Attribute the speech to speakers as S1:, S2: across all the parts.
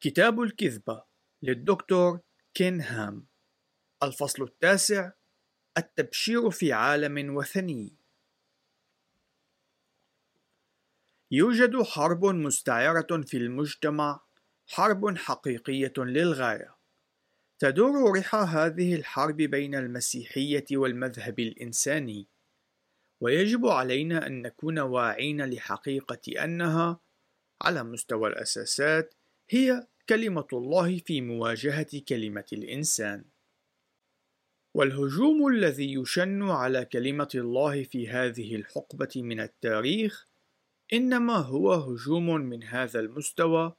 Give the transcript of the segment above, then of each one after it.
S1: كتاب الكذبة للدكتور كين هام الفصل التاسع التبشير في عالم وثني. يوجد حرب مستعرة في المجتمع حرب حقيقية للغاية. تدور رحى هذه الحرب بين المسيحية والمذهب الإنساني. ويجب علينا أن نكون واعين لحقيقة أنها على مستوى الأساسات هي كلمة الله في مواجهة كلمة الإنسان. والهجوم الذي يشن على كلمة الله في هذه الحقبة من التاريخ إنما هو هجوم من هذا المستوى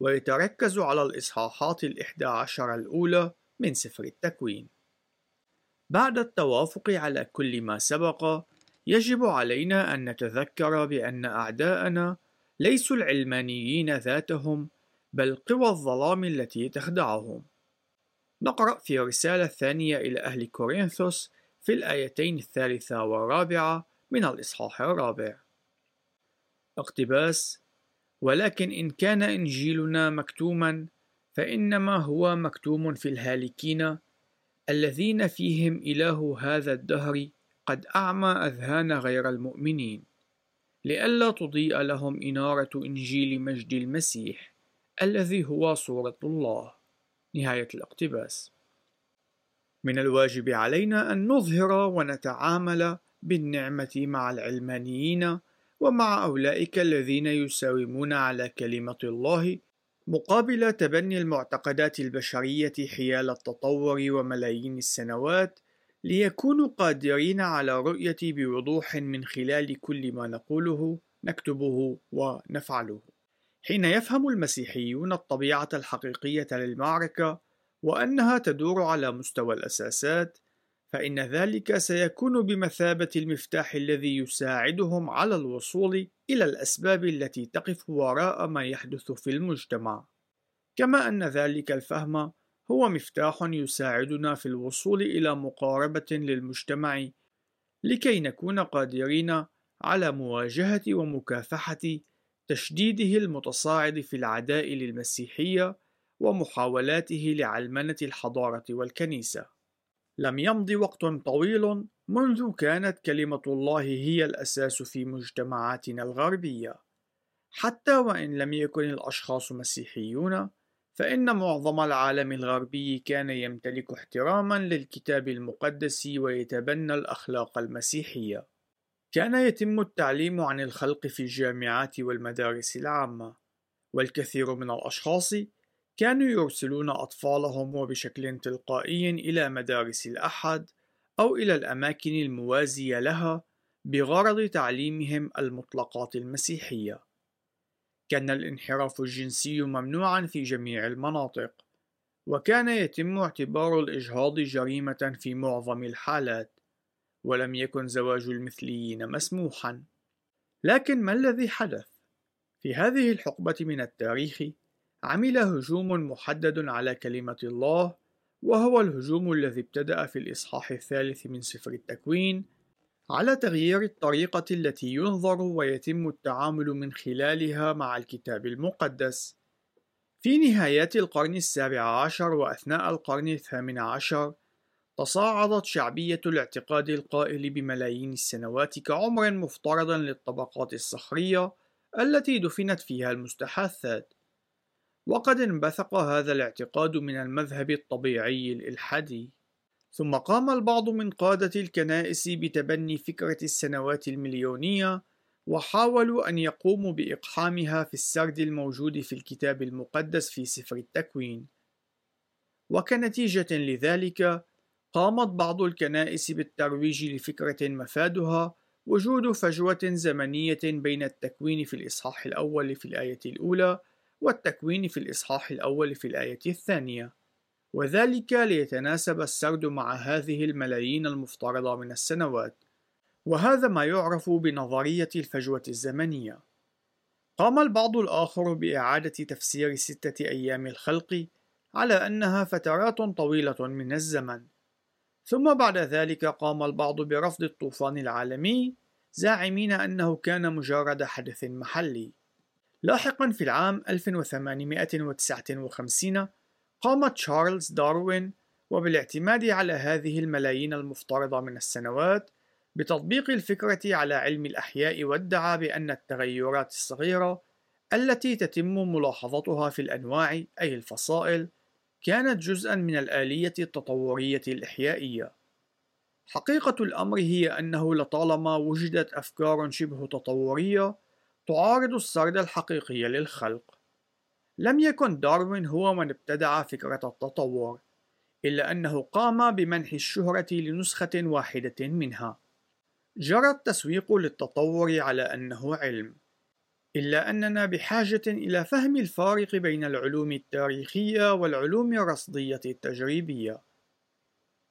S1: ويتركز على الإصحاحات الإحدى عشر الأولى من سفر التكوين. بعد التوافق على كل ما سبق، يجب علينا أن نتذكر بأن أعداءنا ليسوا العلمانيين ذاتهم بل قوى الظلام التي تخدعهم. نقرأ في الرسالة الثانية إلى أهل كورنثوس في الآيتين الثالثة والرابعة من الإصحاح الرابع. اقتباس ولكن إن كان إنجيلنا مكتوما فإنما هو مكتوم في الهالكين الذين فيهم إله هذا الدهر قد أعمى أذهان غير المؤمنين لئلا تضيء لهم إنارة إنجيل مجد المسيح. الذي هو صورة الله. نهاية الاقتباس. من الواجب علينا أن نظهر ونتعامل بالنعمة مع العلمانيين ومع أولئك الذين يساومون على كلمة الله مقابل تبني المعتقدات البشرية حيال التطور وملايين السنوات ليكونوا قادرين على رؤية بوضوح من خلال كل ما نقوله نكتبه ونفعله. حين يفهم المسيحيون الطبيعة الحقيقية للمعركة وأنها تدور على مستوى الأساسات فإن ذلك سيكون بمثابة المفتاح الذي يساعدهم على الوصول إلى الأسباب التي تقف وراء ما يحدث في المجتمع. كما أن ذلك الفهم هو مفتاح يساعدنا في الوصول إلى مقاربة للمجتمع لكي نكون قادرين على مواجهة ومكافحة تشديده المتصاعد في العداء للمسيحية ومحاولاته لعلمنة الحضارة والكنيسة. لم يمض وقت طويل منذ كانت كلمة الله هي الأساس في مجتمعاتنا الغربية، حتى وإن لم يكن الأشخاص مسيحيون، فإن معظم العالم الغربي كان يمتلك احتراما للكتاب المقدس ويتبنى الأخلاق المسيحية. كان يتم التعليم عن الخلق في الجامعات والمدارس العامة، والكثير من الأشخاص كانوا يرسلون أطفالهم وبشكل تلقائي إلى مدارس الأحد أو إلى الأماكن الموازية لها بغرض تعليمهم المطلقات المسيحية. كان الانحراف الجنسي ممنوعا في جميع المناطق، وكان يتم اعتبار الإجهاض جريمة في معظم الحالات، ولم يكن زواج المثليين مسموحا. لكن ما الذي حدث؟ في هذه الحقبة من التاريخ عمل هجوم محدد على كلمة الله وهو الهجوم الذي ابتدأ في الإصحاح الثالث من سفر التكوين على تغيير الطريقة التي ينظر ويتم التعامل من خلالها مع الكتاب المقدس. في نهايات القرن السابع عشر وأثناء القرن الثامن عشر تصاعدت شعبية الاعتقاد القائل بملايين السنوات كعمر مفترض للطبقات الصخرية التي دفنت فيها المستحاثات. وقد انبثق هذا الاعتقاد من المذهب الطبيعي الإلحادي. ثم قام البعض من قادة الكنائس بتبني فكرة السنوات المليونية وحاولوا أن يقوموا بإقحامها في السرد الموجود في الكتاب المقدس في سفر التكوين. وكنتيجة لذلك قامت بعض الكنائس بالترويج لفكرة مفادها وجود فجوة زمنية بين التكوين في الإصحاح الأول في الآية الأولى والتكوين في الإصحاح الأول في الآية الثانية، وذلك ليتناسب السرد مع هذه الملايين المفترضة من السنوات، وهذا ما يعرف بنظرية الفجوة الزمنية. قام البعض الآخر بإعادة تفسير ستة أيام الخلق على أنها فترات طويلة من الزمن، ثم بعد ذلك قام البعض برفض الطوفان العالمي زاعمين أنه كان مجرد حدث محلي. لاحقا في العام 1859 قام تشارلز داروين وبالاعتماد على هذه الملايين المفترضة من السنوات بتطبيق الفكرة على علم الأحياء وادعى بأن التغيرات الصغيرة التي تتم ملاحظتها في الأنواع أي الفصائل كانت جزءا من الآلية التطورية الإحيائية. حقيقة الأمر هي أنه لطالما وجدت أفكار شبه تطورية تعارض السرد الحقيقي للخلق. لم يكن داروين هو من ابتدع فكرة التطور، إلا أنه قام بمنح الشهرة لنسخة واحدة منها. جرى التسويق للتطور على أنه علم، إلا أننا بحاجة إلى فهم الفارق بين العلوم التاريخية والعلوم الرصدية التجريبية.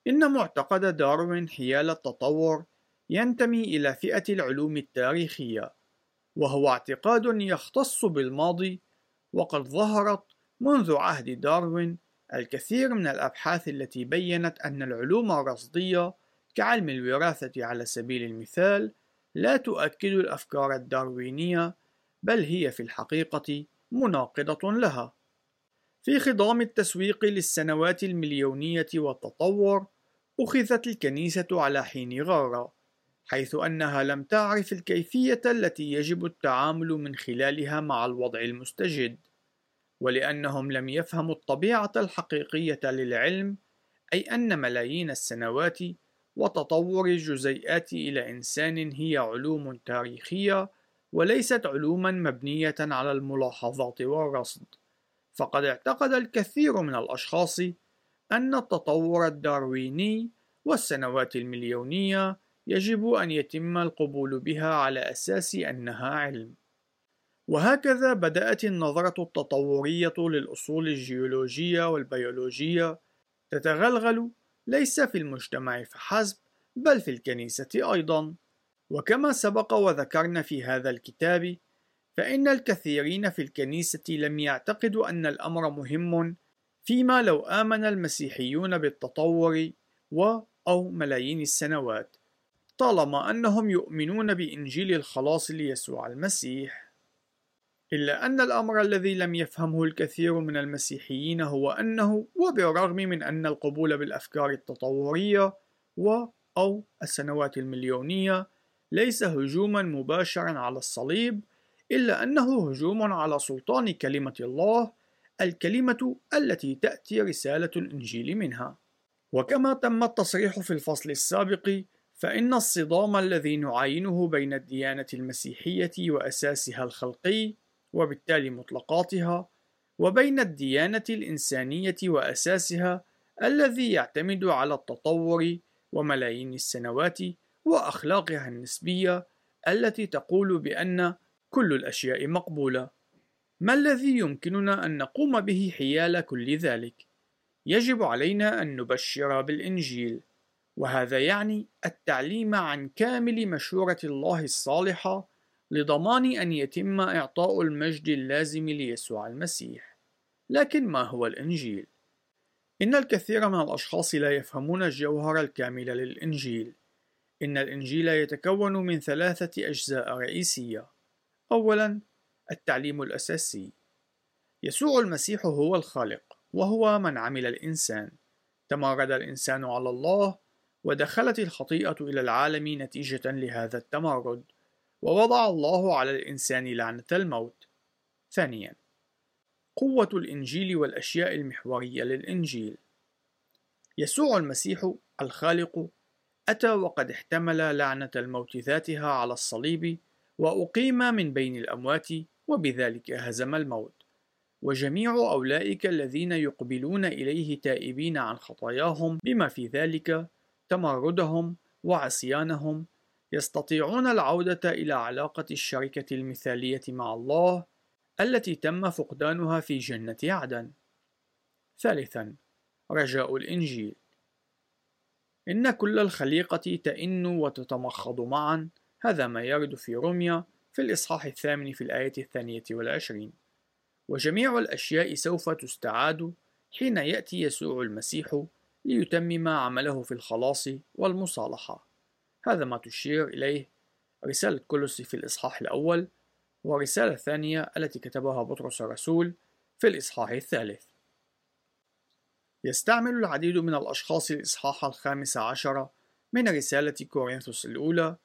S1: إن معتقد داروين حيال التطور ينتمي إلى فئة العلوم التاريخية، وهو اعتقاد يختص بالماضي، وقد ظهرت منذ عهد داروين الكثير من الأبحاث التي بيّنت أن العلوم الرصدية كعلم الوراثة على سبيل المثال لا تؤكد الأفكار الداروينية بل هي في الحقيقة مناقضة لها. في خضام التسويق للسنوات المليونية والتطور، أخذت الكنيسة على حين غارة، حيث أنها لم تعرف الكيفية التي يجب التعامل من خلالها مع الوضع المستجد، ولأنهم لم يفهموا الطبيعة الحقيقية للعلم، أي أن ملايين السنوات وتطور الجزيئات إلى إنسان هي علوم تاريخية وليست علوما مبنية على الملاحظات والرصد. فقد اعتقد الكثير من الأشخاص أن التطور الدارويني والسنوات المليونية يجب أن يتم القبول بها على أساس أنها علم. وهكذا بدأت النظرة التطورية للأصول الجيولوجية والبيولوجية تتغلغل ليس في المجتمع فحسب بل في الكنيسة أيضا. وكما سبق وذكرنا في هذا الكتاب فإن الكثيرين في الكنيسة لم يعتقدوا أن الأمر مهم فيما لو آمن المسيحيون بالتطور و أو ملايين السنوات طالما أنهم يؤمنون بإنجيل الخلاص ليسوع المسيح. إلا أن الأمر الذي لم يفهمه الكثير من المسيحيين هو أنه وبالرغم من أن القبول بالأفكار التطورية و أو السنوات المليونية ليس هجوما مباشرا على الصليب إلا أنه هجوم على سلطان كلمة الله الكلمة التي تأتي رسالة الإنجيل منها. وكما تم التصريح في الفصل السابق فإن الصدام الذي نعاينه بين الديانة المسيحية وأساسها الخلقي وبالتالي مطلقاتها وبين الديانة الإنسانية وأساسها الذي يعتمد على التطور وملايين السنوات وأخلاقها النسبية التي تقول بأن كل الأشياء مقبولة. ما الذي يمكننا أن نقوم به حيال كل ذلك؟ يجب علينا أن نبشر بالإنجيل، وهذا يعني التعليم عن كامل مشورة الله الصالحة لضمان أن يتم إعطاء المجد اللازم ليسوع المسيح. لكن ما هو الإنجيل؟ إن الكثير من الأشخاص لا يفهمون الجوهر الكامل للإنجيل. إن الإنجيل يتكون من ثلاثة أجزاء رئيسية. أولاً: التعليم الأساسي. يسوع المسيح هو الخالق، وهو من عمل الإنسان. تمرد الإنسان على الله، ودخلت الخطيئة إلى العالم نتيجة لهذا التمرد، ووضع الله على الإنسان لعنة الموت. ثانياً: قوة الإنجيل والأشياء المحورية للإنجيل. يسوع المسيح الخالق أتى وقد احتمل لعنة الموت ذاتها على الصليب وأقيم من بين الأموات وبذلك هزم الموت وجميع أولئك الذين يقبلون إليه تائبين عن خطاياهم بما في ذلك تمردهم وعصيانهم يستطيعون العودة إلى علاقة الشركة المثالية مع الله التي تم فقدانها في جنة عدن. ثالثا رجاء الإنجيل إن كل الخليقة تئن وتتمخض معا. هذا ما يرد في روميا في الإصحاح الثامن في الآية الثانية والعشرين. وجميع الأشياء سوف تستعاد حين يأتي يسوع المسيح ليتمم عمله في الخلاص والمصالحة. هذا ما تشير إليه رسالة كولوسي في الإصحاح الأول والرسالة الثانية التي كتبها بطرس الرسول في الإصحاح الثالث. يستعمل العديد من الأشخاص الإصحاح الخامس عشر من رسالة كورنثوس الأولى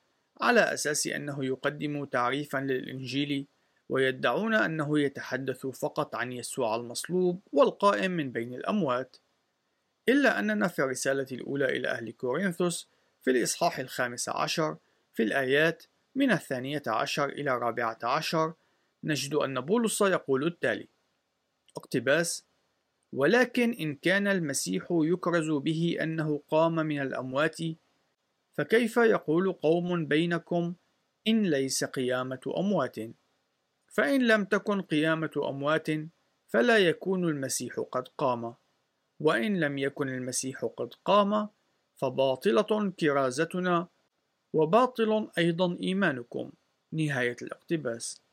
S1: على أساس أنه يقدم تعريفا للإنجيل ويدعون أنه يتحدث فقط عن يسوع المصلوب والقائم من بين الأموات. إلا أننا في الرسالة الأولى إلى أهل كورنثوس في الإصحاح الخامس عشر في الآيات من الثانية عشر إلى الرابعة عشر نجد أن بولس يقول التالي اقتباس ولكن إن كان المسيح يكرز به أنه قام من الأموات فكيف يقول قوم بينكم إن ليس قيامة أموات؟ فإن لم تكن قيامة أموات فلا يكون المسيح قد قام وإن لم يكن المسيح قد قام فباطلة كرازتنا وباطل أيضا إيمانكم. نهاية الاقتباس.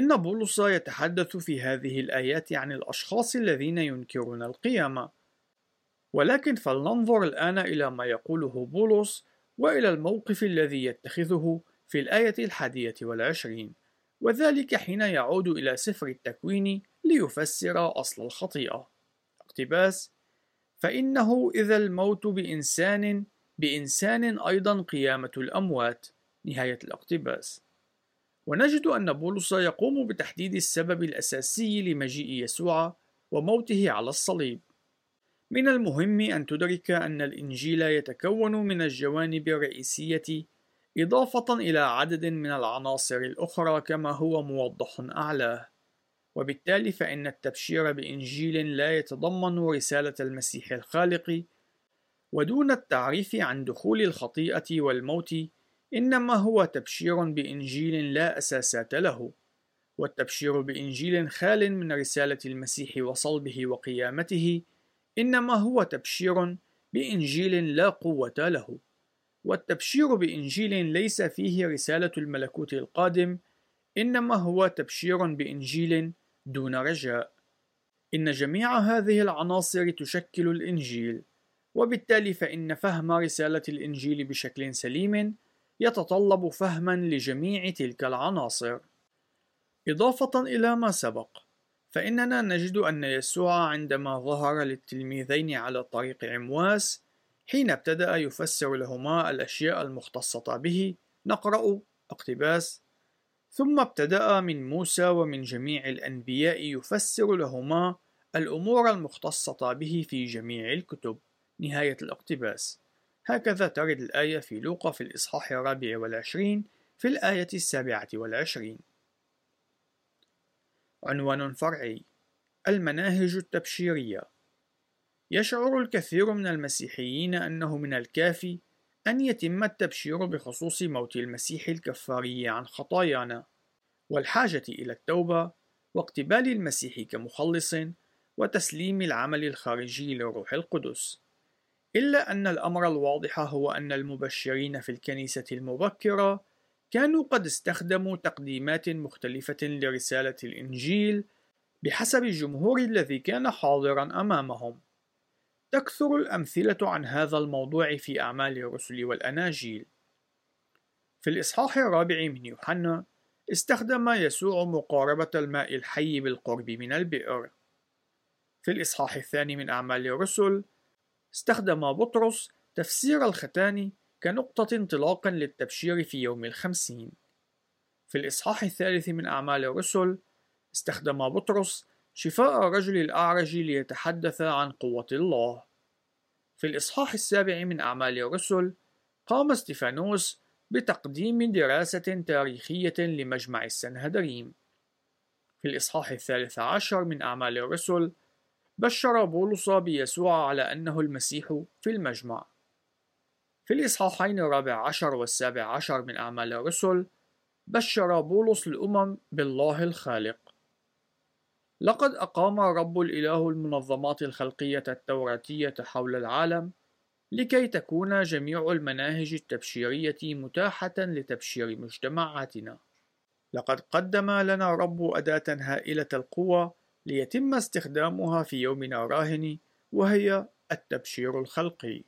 S1: إن بولس يتحدث في هذه الآيات عن الأشخاص الذين ينكرون القيامة. ولكن فلننظر الآن إلى ما يقوله بولس وإلى الموقف الذي يتخذه في الآية الحادية والعشرين وذلك حين يعود إلى سفر التكوين ليفسر أصل الخطيئة. اقتباس فإنه إذا الموت بإنسان بإنسان أيضا قيامة الأموات. نهاية الاقتباس. ونجد أن بولس يقوم بتحديد السبب الأساسي لمجيء يسوع وموته على الصليب. من المهم أن تدرك أن الإنجيل يتكون من الجوانب الرئيسية إضافة إلى عدد من العناصر الأخرى كما هو موضح أعلاه وبالتالي فإن التبشير بإنجيل لا يتضمن رسالة المسيح الخالق ودون التعريف عن دخول الخطيئة والموت إنما هو تبشير بإنجيل لا أساسات له والتبشير بإنجيل خال من رسالة المسيح وصلبه وقيامته إنما هو تبشير بإنجيل لا قوة له والتبشير بإنجيل ليس فيه رسالة الملكوت القادم إنما هو تبشير بإنجيل دون رجاء. إن جميع هذه العناصر تشكل الإنجيل وبالتالي فإن فهم رسالة الإنجيل بشكل سليم يتطلب فهما لجميع تلك العناصر. إضافة إلى ما سبق فإننا نجد أن يسوع عندما ظهر للتلميذين على طريق عمواس حين ابتدأ يفسر لهما الأشياء المختصة به نقرأ اقتباس. ثم ابتدأ من موسى ومن جميع الأنبياء يفسر لهما الأمور المختصة به في جميع الكتب. نهاية الاقتباس. هكذا ترد الآية في لوقا في الإصحاح الرابع والعشرين في الآية السابعة والعشرين. عنوان فرعي المناهج التبشيرية. يشعر الكثير من المسيحيين أنه من الكافي أن يتم التبشير بخصوص موت المسيح الكفاري عن خطايانا والحاجة إلى التوبة واقتبال المسيح كمخلص وتسليم العمل الخارجي للروح القدس. إلا أن الأمر الواضح هو أن المبشرين في الكنيسة المبكرة كانوا قد استخدموا تقديمات مختلفة لرسالة الإنجيل بحسب الجمهور الذي كان حاضرا أمامهم. تكثر الأمثلة عن هذا الموضوع في أعمال الرسل والأناجيل. في الإصحاح الرابع من يوحنا استخدم يسوع مقاربة الماء الحي بالقرب من البئر. في الإصحاح الثاني من أعمال الرسل استخدم بطرس تفسير الختان كنقطة انطلاق للتبشير في يوم الخمسين. في الإصحاح الثالث من أعمال الرسل استخدم بطرس شفاء الرجل الأعرج ليتحدث عن قوة الله. في الإصحاح السابع من أعمال الرسل قام استيفانوس بتقديم دراسة تاريخية لمجمع السنهدريم في الإصحاح الثالث عشر من أعمال الرسل بشر بولس بيسوع على أنه المسيح في المجمع في الإصحاحين الرابع عشر والسابع عشر من أعمال الرسل بشر بولس الأمم بالله الخالق لقد أقام رب الإله المنظمات الخلقية التوراتية حول العالم لكي تكون جميع المناهج التبشيرية متاحة لتبشير مجتمعاتنا. لقد قدم لنا رب أداة هائلة القوة ليتم استخدامها في يومنا الراهن وهي التبشير الخلقي.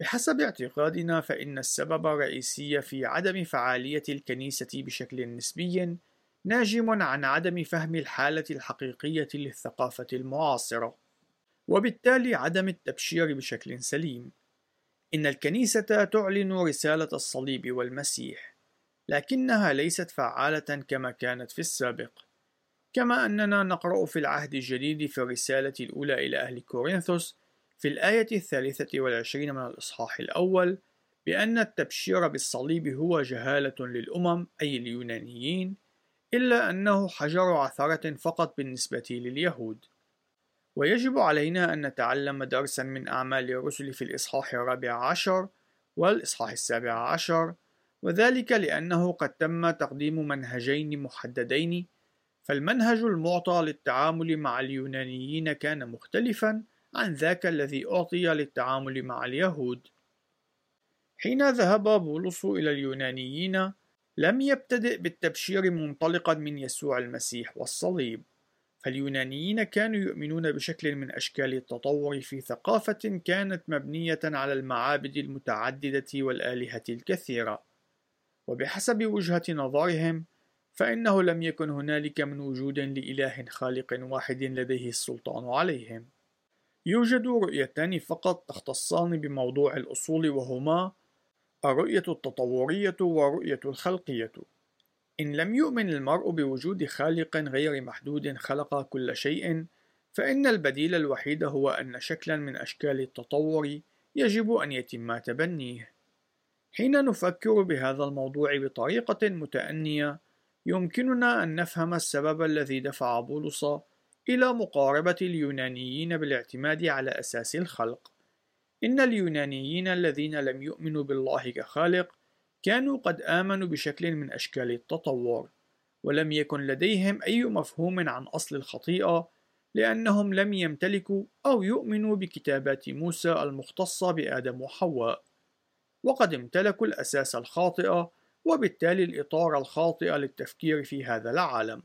S1: بحسب اعتقادنا فإن السبب الرئيسي في عدم فعالية الكنيسة بشكل نسبي ناجم عن عدم فهم الحالة الحقيقية للثقافة المعاصرة وبالتالي عدم التبشير بشكل سليم إن الكنيسة تعلن رسالة الصليب والمسيح لكنها ليست فعالة كما كانت في السابق كما أننا نقرأ في العهد الجديد في الرسالة الأولى إلى أهل كورنثوس في الآية الثالثة والعشرين من الإصحاح الأول بأن التبشير بالصليب هو جهالة للأمم أي اليونانيين إلا أنه حجر عثرة فقط بالنسبة لليهود. ويجب علينا أن نتعلم درسا من أعمال الرسل في الإصحاح الرابع عشر والإصحاح السابع عشر وذلك لأنه قد تم تقديم منهجين محددين فالمنهج المعطى للتعامل مع اليونانيين كان مختلفا عن ذاك الذي أعطي للتعامل مع اليهود. حين ذهب بولس إلى اليونانيين لم يبتدئ بالتبشير منطلقا من يسوع المسيح والصليب. فاليونانيين كانوا يؤمنون بشكل من أشكال التطور في ثقافة كانت مبنية على المعابد المتعددة والآلهة الكثيرة. وبحسب وجهة نظرهم فإنه لم يكن هنالك من وجود لإله خالق واحد لديه السلطان عليهم. يوجد رؤيتان فقط تختصان بموضوع الأصول وهما الرؤية التطورية والرؤية الخلقية. إن لم يؤمن المرء بوجود خالق غير محدود خلق كل شيء فإن البديل الوحيد هو أن شكلا من أشكال التطور يجب أن يتم تبنيه. حين نفكر بهذا الموضوع بطريقة متأنية يمكننا أن نفهم السبب الذي دفع بولس إلى مقاربة اليونانيين بالاعتماد على أساس الخلق. إن اليونانيين الذين لم يؤمنوا بالله كخالق كانوا قد آمنوا بشكل من أشكال التطور ولم يكن لديهم أي مفهوم عن أصل الخطيئة لأنهم لم يمتلكوا أو يؤمنوا بكتابات موسى المختصة بآدم وحواء. وقد امتلكوا الأساس الخاطئ وبالتالي الإطار الخاطئ للتفكير في هذا العالم.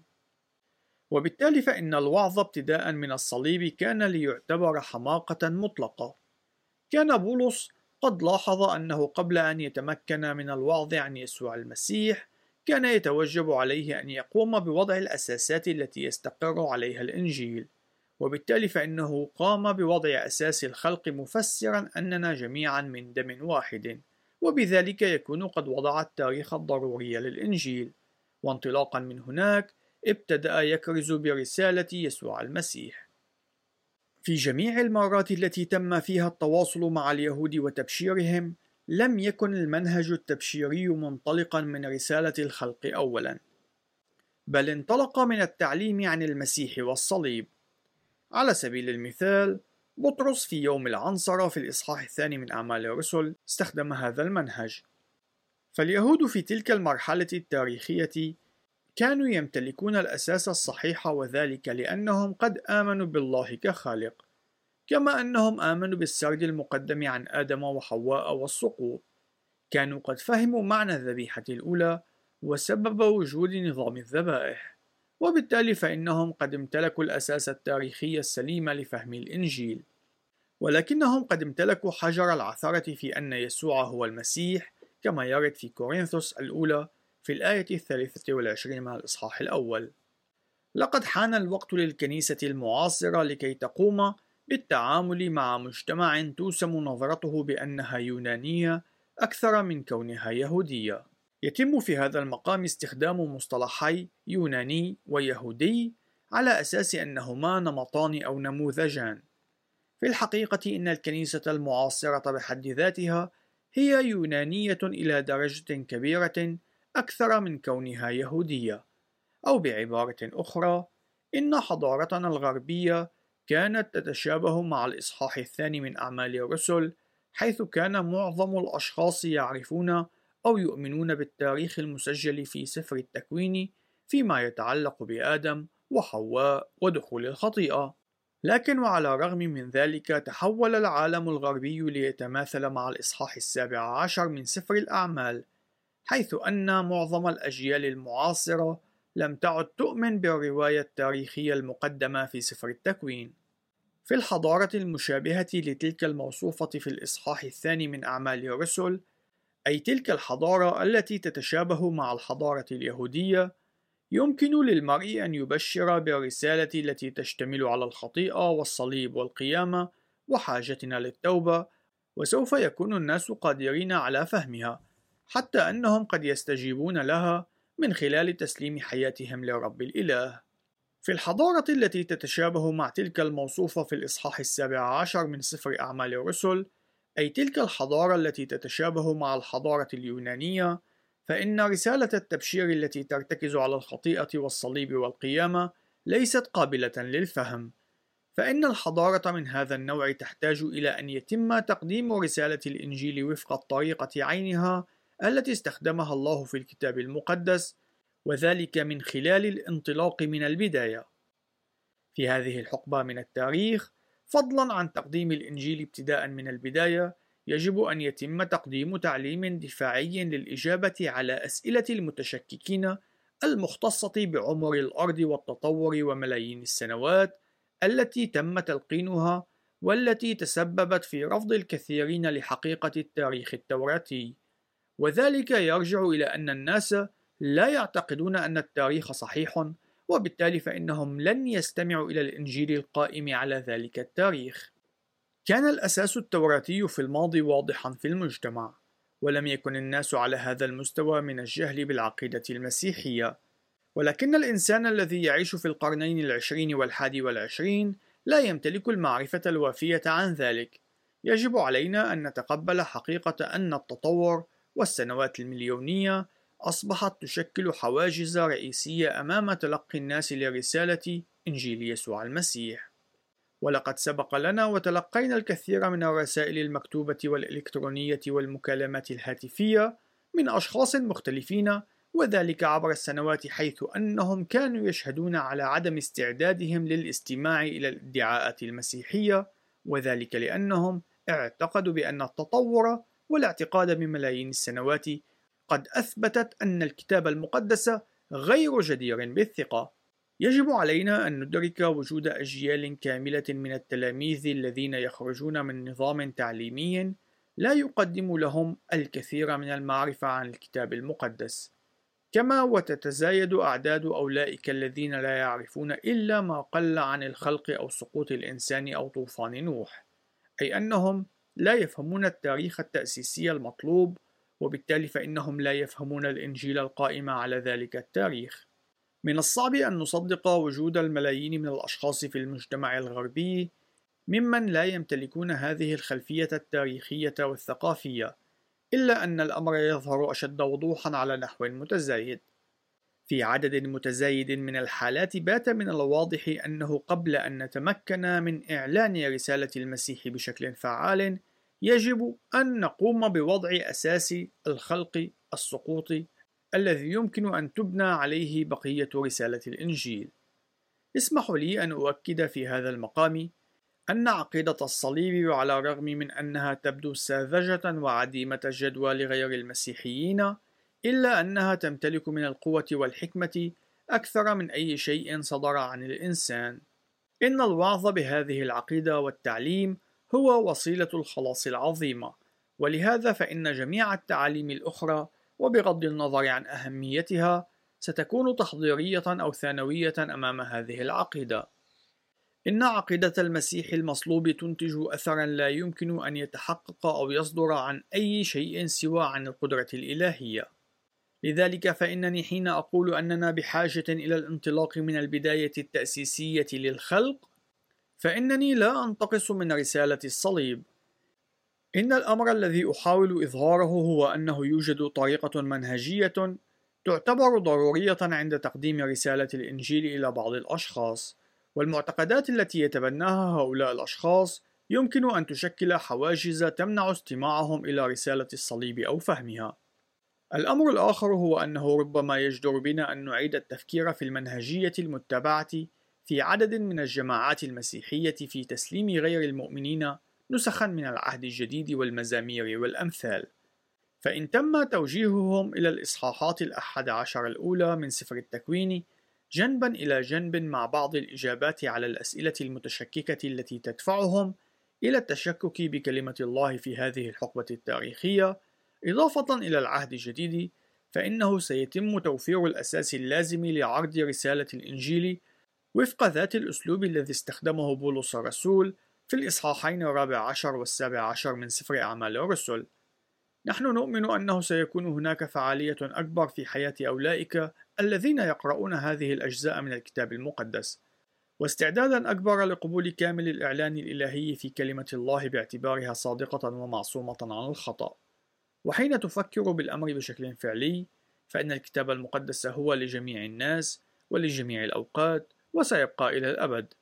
S1: وبالتالي فإن الوعظ ابتداء من الصليب كان ليعتبر حماقة مطلقة. كان بولس قد لاحظ أنه قبل أن يتمكن من الوعظ عن يسوع المسيح كان يتوجب عليه أن يقوم بوضع الأساسات التي يستقر عليها الإنجيل. وبالتالي فإنه قام بوضع أساس الخلق مفسرا أننا جميعا من دم واحد. وبذلك يكون قد وضع التاريخ الضروري للإنجيل. وانطلاقا من هناك ابتدأ يكرز برسالة يسوع المسيح. في جميع المرات التي تم فيها التواصل مع اليهود وتبشيرهم لم يكن المنهج التبشيري منطلقا من رسالة الخلق أولا. بل انطلق من التعليم عن المسيح والصليب. على سبيل المثال بطرس في يوم العنصرة في الإصحاح الثاني من أعمال الرسل استخدم هذا المنهج. فاليهود في تلك المرحلة التاريخية كانوا يمتلكون الأساس الصحيح وذلك لأنهم قد آمنوا بالله كخالق كما أنهم آمنوا بالسرد المقدم عن آدم وحواء والسقوط كانوا قد فهموا معنى الذبيحة الأولى وسبب وجود نظام الذبائح. وبالتالي فإنهم قد امتلكوا الأساس التاريخي السليم لفهم الإنجيل. ولكنهم قد امتلكوا حجر العثرة في أن يسوع هو المسيح كما يرد في كورنثوس الأولى في الآية الثالثة والعشرين من الإصحاح الأول. لقد حان الوقت للكنيسة المعاصرة لكي تقوم بالتعامل مع مجتمع توسم نظرته بأنها يونانية أكثر من كونها يهودية. يتم في هذا المقام استخدام مصطلحي يوناني ويهودي على أساس أنهما نمطان أو نموذجان. في الحقيقة إن الكنيسة المعاصرة بحد ذاتها هي يونانية إلى درجة كبيرة أكثر من كونها يهودية. أو بعبارة أخرى إن حضارتنا الغربية كانت تتشابه مع الإصحاح الثاني من أعمال الرسل حيث كان معظم الأشخاص يعرفون أو يؤمنون بالتاريخ المسجل في سفر التكوين فيما يتعلق بآدم وحواء ودخول الخطيئة لكن وعلى الرغم من ذلك تحول العالم الغربي ليتماثل مع الإصحاح السابع عشر من سفر الأعمال حيث أن معظم الأجيال المعاصرة لم تعد تؤمن بالرواية التاريخية المقدمة في سفر التكوين. في الحضارة المشابهة لتلك الموصوفة في الإصحاح الثاني من أعمال الرسل، أي تلك الحضارة التي تتشابه مع الحضارة اليهودية، يمكن للمرء أن يبشر بالرسالة التي تشتمل على الخطيئة والصليب والقيامة وحاجتنا للتوبة وسوف يكون الناس قادرين على فهمها حتى أنهم قد يستجيبون لها من خلال تسليم حياتهم لرب الإله. في الحضارة التي تتشابه مع تلك الموصوفة في الإصحاح السابع عشر من سفر أعمال الرسل أي تلك الحضارة التي تتشابه مع الحضارة اليونانية فإن رسالة التبشير التي ترتكز على الخطيئة والصليب والقيامة ليست قابلة للفهم فإن الحضارة من هذا النوع تحتاج إلى أن يتم تقديم رسالة الإنجيل وفق الطريقة عينها التي استخدمها الله في الكتاب المقدس وذلك من خلال الانطلاق من البداية. في هذه الحقبة من التاريخ، فضلا عن تقديم الإنجيل ابتداء من البداية، يجب أن يتم تقديم تعليم دفاعي للإجابة على أسئلة المتشككين المختصة بعمر الأرض والتطور وملايين السنوات التي تم تلقينها والتي تسببت في رفض الكثيرين لحقيقة التاريخ التوراتي، وذلك يرجع إلى أن الناس لا يعتقدون أن التاريخ صحيح وبالتالي فإنهم لن يستمعوا إلى الإنجيل القائم على ذلك التاريخ. كان الأساس التوراتي في الماضي واضحا في المجتمع، ولم يكن الناس على هذا المستوى من الجهل بالعقيدة المسيحية، ولكن الإنسان الذي يعيش في القرنين العشرين والحادي والعشرين لا يمتلك المعرفة الوافية عن ذلك. يجب علينا أن نتقبل حقيقة أن التطور والسنوات المليونية أصبحت تشكل حواجز رئيسية أمام تلقي الناس لرسالة إنجيل يسوع المسيح. ولقد سبق لنا وتلقينا الكثير من الرسائل المكتوبة والإلكترونية والمكالمات الهاتفية من أشخاص مختلفين وذلك عبر السنوات حيث أنهم كانوا يشهدون على عدم استعدادهم للاستماع إلى الادعاءات المسيحية وذلك لأنهم اعتقدوا بأن التطور والاعتقاد من ملايين السنوات قد أثبتت أن الكتاب المقدس غير جدير بالثقة. يجب علينا أن ندرك وجود أجيال كاملة من التلاميذ الذين يخرجون من نظام تعليمي لا يقدم لهم الكثير من المعرفة عن الكتاب المقدس. كما وتتزايد أعداد أولئك الذين لا يعرفون إلا ما قل عن الخلق أو سقوط الإنسان أو طوفان نوح، أي أنهم لا يفهمون التاريخ التأسيسي المطلوب وبالتالي فإنهم لا يفهمون الإنجيل القائم على ذلك التاريخ. من الصعب أن نصدق وجود الملايين من الأشخاص في المجتمع الغربي ممن لا يمتلكون هذه الخلفية التاريخية والثقافية، إلا أن الأمر يظهر أشد وضوحًا على نحو متزايد. في عدد متزايد من الحالات بات من الواضح أنه قبل أن نتمكن من إعلان رسالة المسيح بشكل فعال يجب أن نقوم بوضع أساس الخلق السقوطي الذي يمكن أن تبنى عليه بقية رسالة الإنجيل. اسمحوا لي أن أؤكد في هذا المقام أن عقيدة الصليب على الرغم من أنها تبدو ساذجة وعديمة الجدوى لغير المسيحيين إلا أنها تمتلك من القوة والحكمة أكثر من أي شيء صدر عن الإنسان. إن الوعظ بهذه العقيدة والتعليم هو وسيلة الخلاص العظيمة، ولهذا فإن جميع التعاليم الأخرى وبغض النظر عن أهميتها ستكون تحضيرية أو ثانوية أمام هذه العقيدة. إن عقيدة المسيح المصلوب تنتج أثرا لا يمكن أن يتحقق أو يصدر عن أي شيء سوى عن القدرة الإلهية. لذلك فإنني حين أقول أننا بحاجة إلى الانطلاق من البداية التأسيسية للخلق فإنني لا أنتقص من رسالة الصليب. إن الأمر الذي أحاول إظهاره هو أنه يوجد طريقة منهجية تعتبر ضرورية عند تقديم رسالة الإنجيل إلى بعض الأشخاص، والمعتقدات التي يتبناها هؤلاء الأشخاص يمكن أن تشكل حواجز تمنع استماعهم إلى رسالة الصليب أو فهمها. الأمر الآخر هو أنه ربما يجدر بنا أن نعيد التفكير في المنهجية المتبعة في عدد من الجماعات المسيحية في تسليم غير المؤمنين نسخا من العهد الجديد والمزامير والأمثال. فإن تم توجيههم إلى الإصحاحات الأحد عشر الأولى من سفر التكوين جنبا إلى جنب مع بعض الإجابات على الأسئلة المتشككة التي تدفعهم إلى التشكك بكلمة الله في هذه الحقبة التاريخية. إضافة إلى العهد الجديد فإنه سيتم توفير الأساس اللازم لعرض رسالة الإنجيل وفق ذات الأسلوب الذي استخدمه بولس الرسول في الإصحاحين الرابع عشر والسابع عشر من سفر أعمال الرسل. نحن نؤمن أنه سيكون هناك فعالية أكبر في حياة أولئك الذين يقرؤون هذه الأجزاء من الكتاب المقدس، واستعدادا أكبر لقبول كامل الإعلان الإلهي في كلمة الله باعتبارها صادقة ومعصومة عن الخطأ. وحين تفكر بالأمر بشكل فعلي، فإن الكتاب المقدس هو لجميع الناس ولجميع الأوقات وسيبقى إلى الأبد.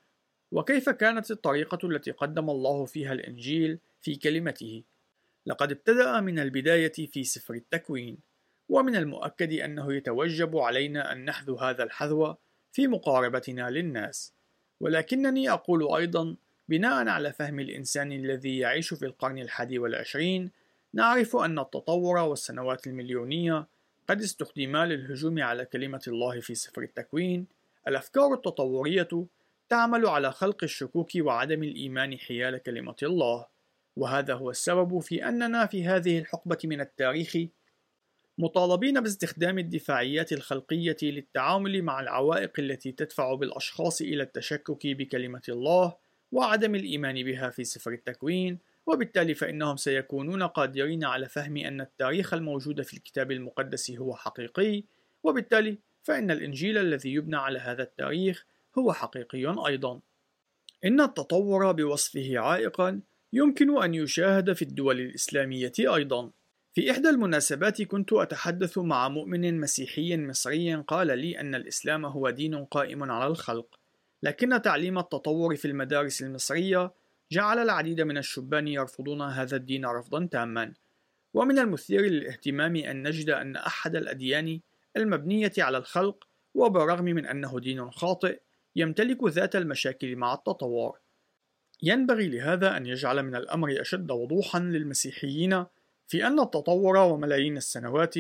S1: وكيف كانت الطريقة التي قدم الله فيها الإنجيل في كلمته؟ لقد ابتدأ من البداية في سفر التكوين، ومن المؤكد أنه يتوجب علينا أن نحذو هذا الحذو في مقاربتنا للناس، ولكنني أقول أيضا بناء على فهم الإنسان الذي يعيش في القرن الحادي والعشرين نعرف أن التطور والسنوات المليونية قد استخدما للهجوم على كلمة الله في سفر التكوين الأفكار التطورية تعمل على خلق الشكوك وعدم الإيمان حيال كلمة الله وهذا هو السبب في أننا في هذه الحقبة من التاريخ مطالبين باستخدام الدفاعيات الخلقية للتعامل مع العوائق التي تدفع بالأشخاص إلى التشكك بكلمة الله وعدم الإيمان بها في سفر التكوين وبالتالي فإنهم سيكونون قادرين على فهم أن التاريخ الموجود في الكتاب المقدس هو حقيقي وبالتالي فإن الإنجيل الذي يبنى على هذا التاريخ هو حقيقي أيضا. إن التطور بوصفه عائقا يمكن أن يشاهد في الدول الإسلامية أيضا. في إحدى المناسبات كنت أتحدث مع مؤمن مسيحي مصري قال لي أن الإسلام هو دين قائم على الخلق لكن تعليم التطور في المدارس المصرية جعل العديد من الشبان يرفضون هذا الدين رفضا تاما. ومن المثير للاهتمام أن نجد أن أحد الأديان المبنية على الخلق وبالرغم من أنه دين خاطئ يمتلك ذات المشاكل مع التطور. ينبغي لهذا أن يجعل من الأمر أشد وضوحا للمسيحيين في أن التطور وملايين السنوات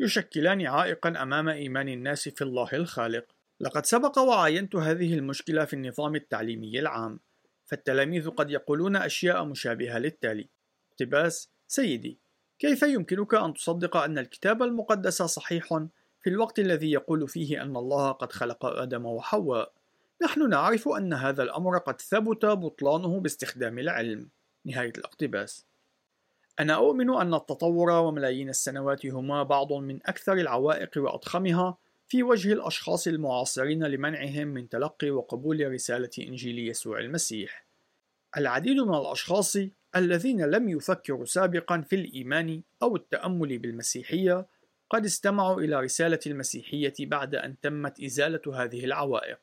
S1: يشكلان عائقا أمام إيمان الناس في الله الخالق. لقد سبق وعاينت هذه المشكلة في النظام التعليمي العام فالتلاميذ قد يقولون أشياء مشابهة للتالي. اقتباس سيدي كيف يمكنك أن تصدق أن الكتاب المقدس صحيح في الوقت الذي يقول فيه أن الله قد خلق آدم وحواء نحن نعرف أن هذا الأمر قد ثبت بطلانه باستخدام العلم نهاية الاقتباس أنا أؤمن أن التطور وملايين السنوات هما بعض من أكثر العوائق وأضخمها في وجه الأشخاص المعاصرين لمنعهم من تلقي وقبول رسالة إنجيل يسوع المسيح. العديد من الأشخاص الذين لم يفكروا سابقا في الإيمان أو التأمل بالمسيحية قد استمعوا إلى رسالة المسيحية بعد أن تمت إزالة هذه العوائق.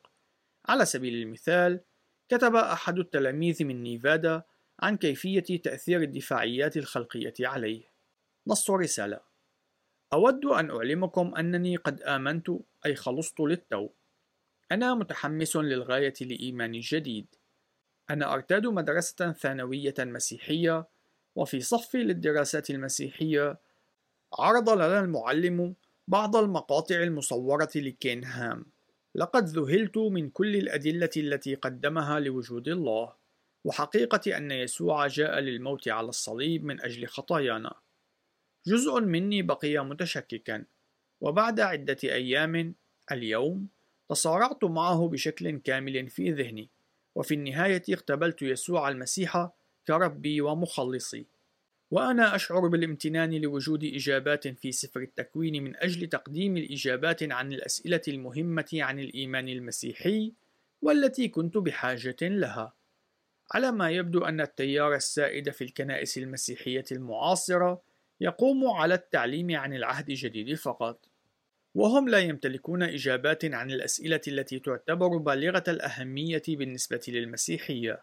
S1: على سبيل المثال، كتب أحد التلاميذ من نيفادا عن كيفية تأثير الدفاعيات الخلقية عليه. نص رسالة: أود أن أعلمكم أنني قد آمنت أي خلصت للتو. أنا متحمس للغاية لإيماني الجديد. أنا أرتاد مدرسة ثانوية مسيحية، وفي صفي للدراسات المسيحية عرض لنا المعلم بعض المقاطع المصورة لكين هام. لقد ذهلت من كل الأدلة التي قدمها لوجود الله، وحقيقة أن يسوع جاء للموت على الصليب من أجل خطايانا. جزء مني بقي متشككا وبعد عدة أيام اليوم تصارعت معه بشكل كامل في ذهني وفي النهاية اقتبلت يسوع المسيح كربي ومخلصي وأنا أشعر بالامتنان لوجود إجابات في سفر التكوين من أجل تقديم الإجابات عن الأسئلة المهمة عن الإيمان المسيحي والتي كنت بحاجة لها. على ما يبدو أن التيار السائد في الكنائس المسيحية المعاصرة يقوم على التعليم عن العهد الجديد فقط. وهم لا يمتلكون إجابات عن الأسئلة التي تعتبر بالغة الأهمية بالنسبة للمسيحية.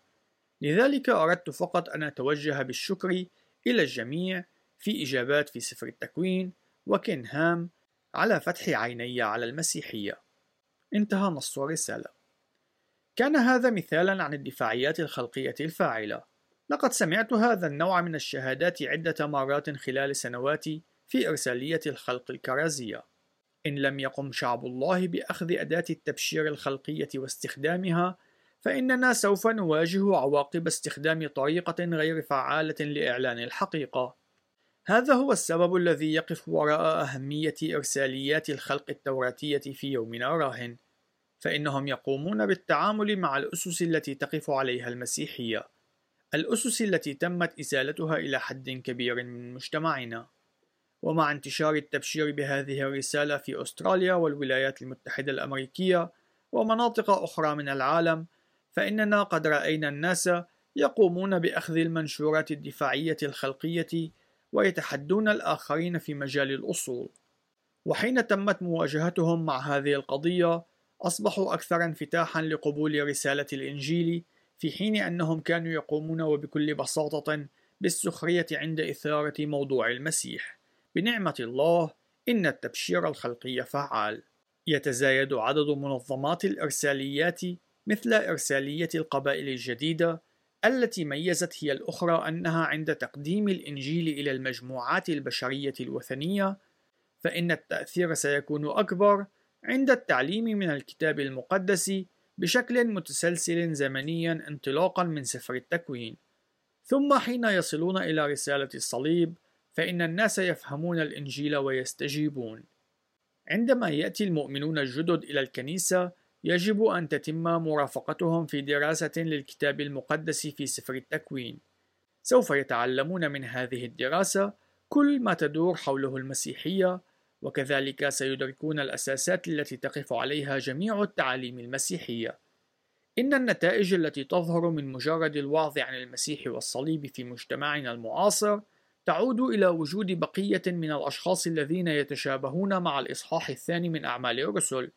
S1: لذلك أردت فقط أن أتوجه بالشكر إلى الجميع في إجابات في سفر التكوين وكنهام على فتح عيني على المسيحية. انتهى نص الرسالة كان هذا مثالا عن الدفاعيات الخلقية الفاعلة. لقد سمعت هذا النوع من الشهادات عدة مرات خلال سنواتي في إرسالية الخلق الكرازية. إن لم يقم شعب الله بأخذ أداة التبشير الخلقية واستخدامها، فإننا سوف نواجه عواقب استخدام طريقة غير فعالة لإعلان الحقيقة. هذا هو السبب الذي يقف وراء أهمية إرساليات الخلق التوراتية في يومنا راهن، فإنهم يقومون بالتعامل مع الأسس التي تقف عليها المسيحية، الأسس التي تمت إزالتها إلى حد كبير من مجتمعنا. ومع انتشار التبشير بهذه الرسالة في أستراليا والولايات المتحدة الأمريكية ومناطق أخرى من العالم، فإننا قد رأينا الناس يقومون بأخذ المنشورات الدفاعية الخلقية ويتحدون الآخرين في مجال الأصول. وحين تمت مواجهتهم مع هذه القضية، أصبحوا أكثر انفتاحًا لقبول رسالة الإنجيل، في حين أنهم كانوا يقومون وبكل بساطة بالسخرية عند إثارة موضوع المسيح. بنعمة الله، إن التبشير الخلقي فعال. يتزايد عدد منظمات الإرساليات مثل إرسالية القبائل الجديدة التي ميزت هي الأخرى أنها عند تقديم الإنجيل إلى المجموعات البشرية الوثنية فإن التأثير سيكون أكبر عند التعليم من الكتاب المقدس بشكل متسلسل زمنيا انطلاقا من سفر التكوين. ثم حين يصلون إلى رسالة الصليب فإن الناس يفهمون الإنجيل ويستجيبون. عندما يأتي المؤمنون الجدد إلى الكنيسة يجب أن تتم مرافقتهم في دراسة للكتاب المقدس في سفر التكوين. سوف يتعلمون من هذه الدراسة كل ما تدور حوله المسيحية، وكذلك سيدركون الأساسات التي تقف عليها جميع التعاليم المسيحية. إن النتائج التي تظهر من مجرد الوعظ عن المسيح والصليب في مجتمعنا المعاصر تعود إلى وجود بقية من الأشخاص الذين يتشابهون مع الإصحاح الثاني من أعمال الرسل،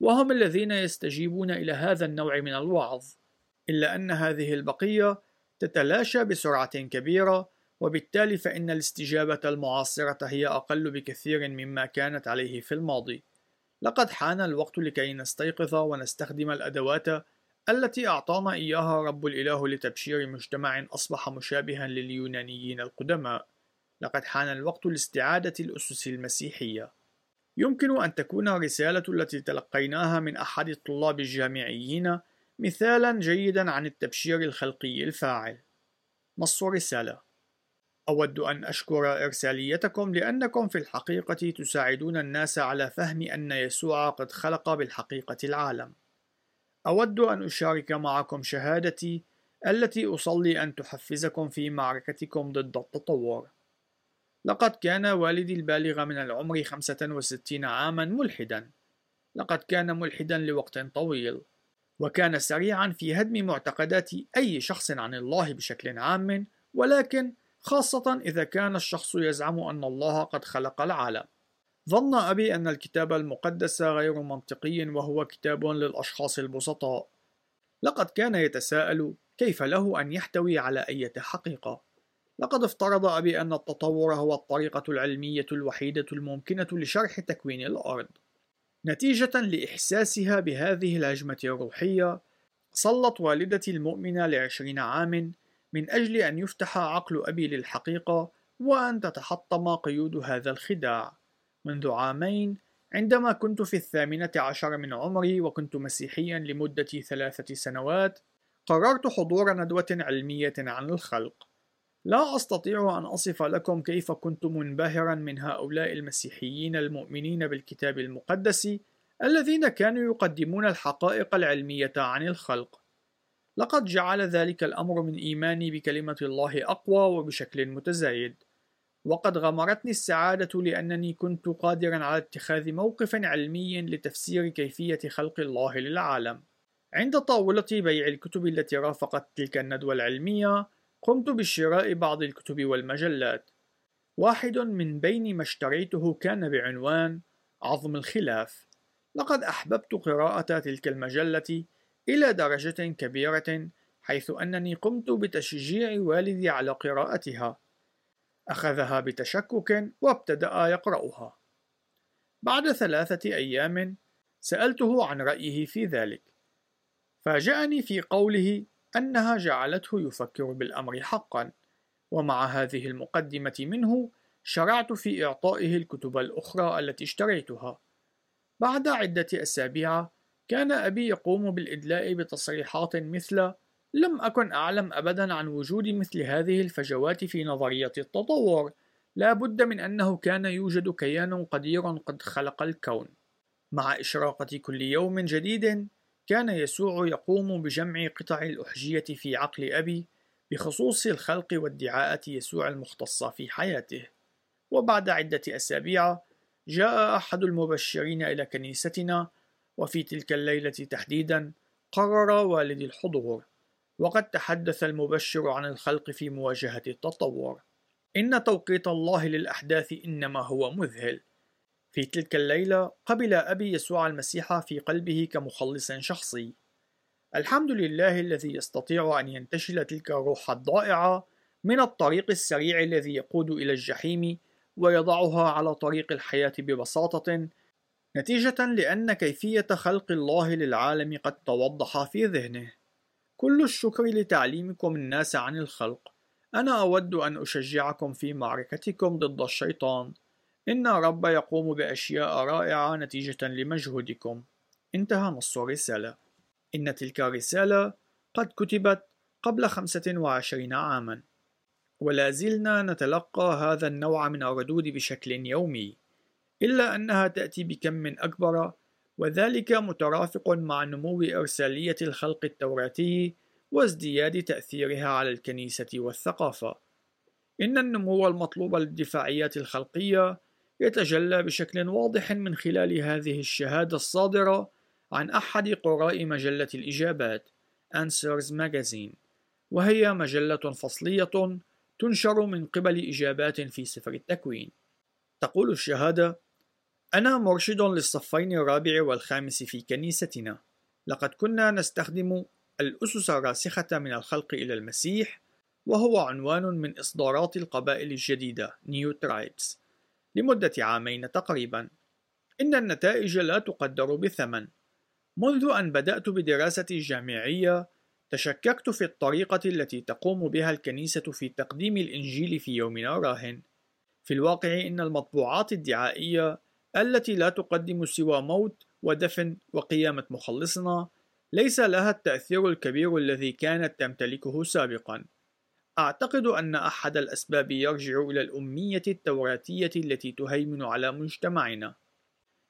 S1: وهم الذين يستجيبون إلى هذا النوع من الوعظ إلا أن هذه البقية تتلاشى بسرعة كبيرة وبالتالي فإن الاستجابة المعاصرة هي أقل بكثير مما كانت عليه في الماضي. لقد حان الوقت لكي نستيقظ ونستخدم الأدوات التي أعطانا إياها رب الإله لتبشير مجتمع أصبح مشابها لليونانيين القدماء. لقد حان الوقت لاستعادة الأسس المسيحية. يمكن أن تكون الرسالة التي تلقيناها من أحد الطلاب الجامعيين مثالا جيدا عن التبشير الخلقي الفاعل. نص الرسالة: أود أن أشكر إرساليتكم لأنكم في الحقيقة تساعدون الناس على فهم أن يسوع قد خلق بالحقيقة العالم. أود أن أشارك معكم شهادتي التي أصلي أن تحفزكم في معركتكم ضد التطور. لقد كان والدي البالغ من العمر 65 عاما ملحدا. لقد كان ملحدا لوقت طويل وكان سريعا في هدم معتقدات أي شخص عن الله بشكل عام ولكن خاصة إذا كان الشخص يزعم أن الله قد خلق العالم. ظن أبي أن الكتاب المقدس غير منطقي وهو كتاب للأشخاص البسطاء. لقد كان يتساءل كيف له أن يحتوي على أي حقيقة. لقد افترض أبي أن التطور هو الطريقة العلمية الوحيدة الممكنة لشرح تكوين الأرض. نتيجة لإحساسها بهذه الهجمة الروحية، صلت والدتي المؤمنة لعشرين عام من أجل أن يفتح عقل أبي للحقيقة وأن تتحطم قيود هذا الخداع. منذ عامين عندما كنت في الثامنة عشر من عمري وكنت مسيحيا لمدة ثلاثة سنوات، قررت حضور ندوة علمية عن الخلق. لا أستطيع أن أصف لكم كيف كنت منبهرا من هؤلاء المسيحيين المؤمنين بالكتاب المقدس الذين كانوا يقدمون الحقائق العلمية عن الخلق. لقد جعل ذلك الأمر من إيماني بكلمة الله أقوى وبشكل متزايد. وقد غمرتني السعادة لأنني كنت قادرا على اتخاذ موقف علمي لتفسير كيفية خلق الله للعالم. عند طاولة بيع الكتب التي رافقت تلك الندوة العلمية، قمت بشراء بعض الكتب والمجلات. واحد من بين ما اشتريته كان بعنوان عظم الخلاف. لقد أحببت قراءة تلك المجلة إلى درجة كبيرة حيث أنني قمت بتشجيع والدي على قراءتها. أخذها بتشكك وابتدأ يقرأها. بعد ثلاثة أيام سألته عن رأيه في ذلك. فاجأني في قوله أنها جعلته يفكر بالأمر حقا ومع هذه المقدمة منه شرعت في إعطائه الكتب الأخرى التي اشتريتها. بعد عدة أسابيع كان أبي يقوم بالإدلاء بتصريحات مثل لم أكن أعلم أبدا عن وجود مثل هذه الفجوات في نظرية التطور لا بد من أنه كان يوجد كيان قدير قد خلق الكون. مع إشراقة كل يوم جديد كان يسوع يقوم بجمع قطع الأحجية في عقل أبي بخصوص الخلق وادعاءة يسوع المختصة في حياته. وبعد عدة أسابيع جاء أحد المبشرين إلى كنيستنا وفي تلك الليلة تحديدا قرر والدي الحضور وقد تحدث المبشر عن الخلق في مواجهة التطور. إن توقيت الله للأحداث إنما هو مذهل. في تلك الليلة قبل أبي يسوع المسيح في قلبه كمخلص شخصي الحمد لله الذي يستطيع أن ينتشل تلك الروح الضائعة من الطريق السريع الذي يقود إلى الجحيم ويضعها على طريق الحياة ببساطة نتيجة لأن كيفية خلق الله للعالم قد توضح في ذهنه. كل الشكر لتعليمكم الناس عن الخلق. أنا أود أن أشجعكم في معركتكم ضد الشيطان. إن رب يقوم بأشياء رائعة نتيجة لمجهودكم. انتهى نص الرسالة. إن تلك الرسالة قد كتبت قبل 25 عامًا. ولا زلنا نتلقى هذا النوع من الردود بشكل يومي إلا أنها تأتي بكم أكبر وذلك مترافق مع نمو إرسالية الخلق التوراتي وازدياد تأثيرها على الكنيسة والثقافة. إن النمو المطلوب للدفاعيات الخلقية يتجلى بشكل واضح من خلال هذه الشهادة الصادرة عن أحد قراء مجلة الإجابات Answers Magazine. وهي مجلة فصلية تنشر من قبل إجابات في سفر التكوين. تقول الشهادة أنا مرشد للصفين الرابع والخامس في كنيستنا. لقد كنا نستخدم الأسس الراسخة من الخلق إلى المسيح وهو عنوان من إصدارات القبائل الجديدة New Tribes. لمدة عامين تقريبا إن النتائج لا تقدر بثمن منذ أن بدأت بدراستي الجامعية تشككت في الطريقة التي تقوم بها الكنيسة في تقديم الإنجيل في يومنا الراهن. في الواقع إن المطبوعات الدعائية التي لا تقدم سوى موت ودفن وقيامة مخلصنا ليس لها التأثير الكبير الذي كانت تمتلكه سابقا. أعتقد أن أحد الأسباب يرجع إلى الأمية التوراتية التي تهيمن على مجتمعنا.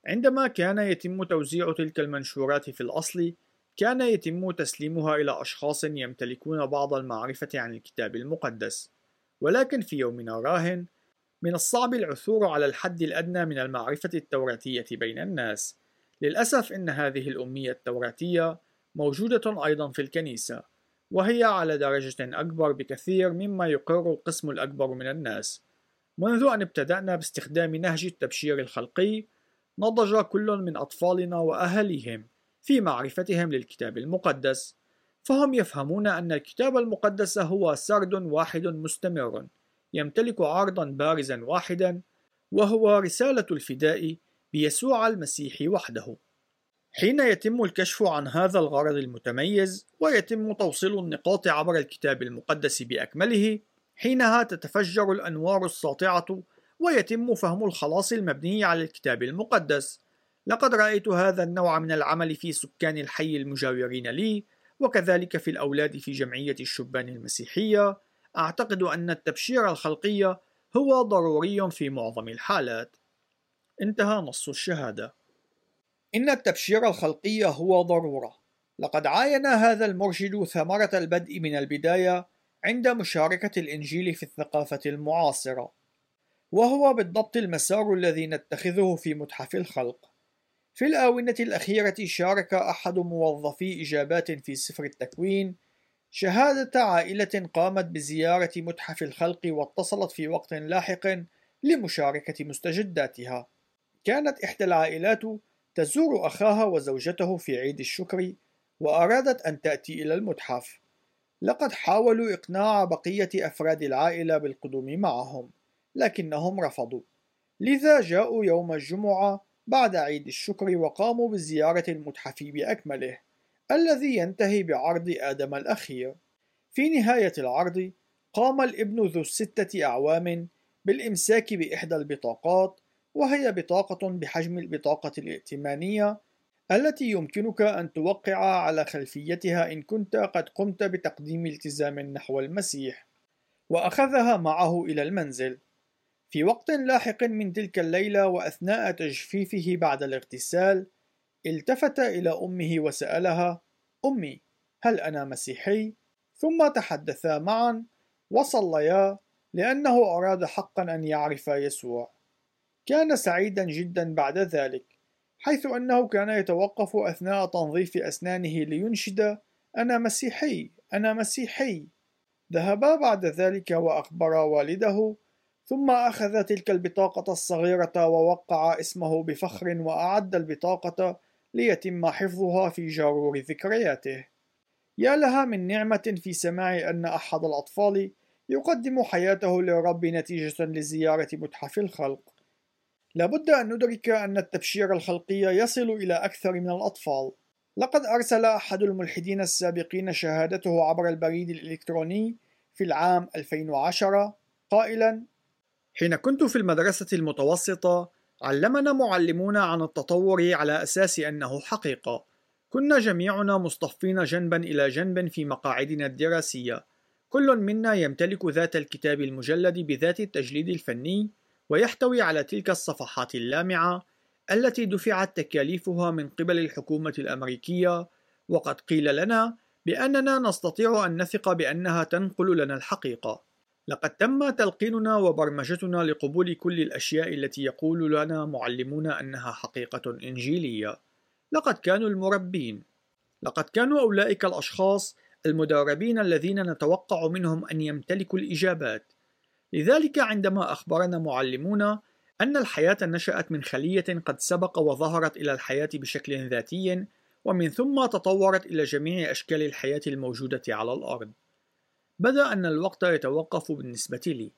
S1: عندما كان يتم توزيع تلك المنشورات في الأصل، كان يتم تسليمها إلى أشخاص يمتلكون بعض المعرفة عن الكتاب المقدس، ولكن في يومنا الراهن من الصعب العثور على الحد الأدنى من المعرفة التوراتية بين الناس. للأسف إن هذه الأمية التوراتية موجودة أيضا في الكنيسة، وهي على درجة أكبر بكثير مما يقر القسم الأكبر من الناس. منذ أن ابتدأنا باستخدام نهج التبشير الخلقي، نضج كل من أطفالنا وأهاليهم في معرفتهم للكتاب المقدس فهم يفهمون أن الكتاب المقدس هو سرد واحد مستمر يمتلك عرضا بارزا واحدا وهو رسالة الفداء بيسوع المسيح وحده حين يتم الكشف عن هذا الغرض المتميز ويتم توصيل النقاط عبر الكتاب المقدس بأكمله حينها تتفجر الأنوار الساطعة ويتم فهم الخلاص المبني على الكتاب المقدس. لقد رأيت هذا النوع من العمل في سكان الحي المجاورين لي وكذلك في الأولاد في جمعية الشبان المسيحية. أعتقد أن التبشير الخلقي هو ضروري في معظم الحالات. انتهى نص الشهادة. إن التبشير الخلقي هو ضرورة لقد عاين هذا المرشد ثمرة البدء من البداية عند مشاركة الإنجيل في الثقافة المعاصرة وهو بالضبط المسار الذي نتخذه في متحف الخلق في الآونة الأخيرة شارك أحد موظفي إجابات في سفر التكوين شهادة عائلة قامت بزيارة متحف الخلق واتصلت في وقت لاحق لمشاركة مستجداتها. كانت إحدى العائلات تزور أخاها وزوجته في عيد الشكر وأرادت أن تأتي إلى المتحف. لقد حاولوا إقناع بقية أفراد العائلة بالقدوم معهم، لكنهم رفضوا. لذا جاءوا يوم الجمعة بعد عيد الشكر وقاموا بزيارة المتحف بأكمله الذي ينتهي بعرض آدم الأخير في نهاية العرض قام الابن ذو الستة أعوام بالإمساك بإحدى البطاقات وهي بطاقة بحجم البطاقة الائتمانية التي يمكنك أن توقع على خلفيتها إن كنت قد قمت بتقديم التزام نحو المسيح وأخذها معه إلى المنزل في وقت لاحق من تلك الليلة وأثناء تجفيفه بعد الاغتسال التفت إلى أمه وسألها أمي هل أنا مسيحي؟ ثم تحدثا معا وصليا لأنه أراد حقا أن يعرف يسوع كان سعيدا جدا بعد ذلك حيث أنه كان يتوقف أثناء تنظيف أسنانه لينشد أنا مسيحي أنا مسيحي ذهبا بعد ذلك وأخبرا والده ثم أخذ تلك البطاقة الصغيرة ووقع اسمه بفخر وأعد البطاقة ليتم حفظها في جارور ذكرياته يا لها من نعمة في سماع أن أحد الأطفال يقدم حياته للرب نتيجة لزيارة متحف الخلق لابد أن ندرك أن التبشير الخلقي يصل إلى أكثر من الأطفال. لقد أرسل أحد الملحدين السابقين شهادته عبر البريد الإلكتروني في العام 2010 قائلا حين كنت في المدرسة المتوسطة علمنا معلمون عن التطور على أساس أنه حقيقة. كنا جميعنا مصطفين جنبا إلى جنب في مقاعدنا الدراسية. كل منا يمتلك ذات الكتاب المجلد بذات التجليد الفني ويحتوي على تلك الصفحات اللامعة التي دفعت تكاليفها من قبل الحكومة الأمريكية. وقد قيل لنا بأننا نستطيع أن نثق بأنها تنقل لنا الحقيقة. لقد تم تلقيننا وبرمجتنا لقبول كل الأشياء التي يقول لنا معلمونا أنها حقيقة إنجيلية. لقد كانوا المربين. لقد كانوا أولئك الأشخاص المدربين الذين نتوقع منهم أن يمتلكوا الإجابات. لذلك عندما أخبرنا معلمونا أن الحياة نشأت من خلية قد سبق وظهرت إلى الحياة بشكل ذاتي ومن ثم تطورت إلى جميع أشكال الحياة الموجودة على الأرض. بدأ أن الوقت يتوقف بالنسبة لي.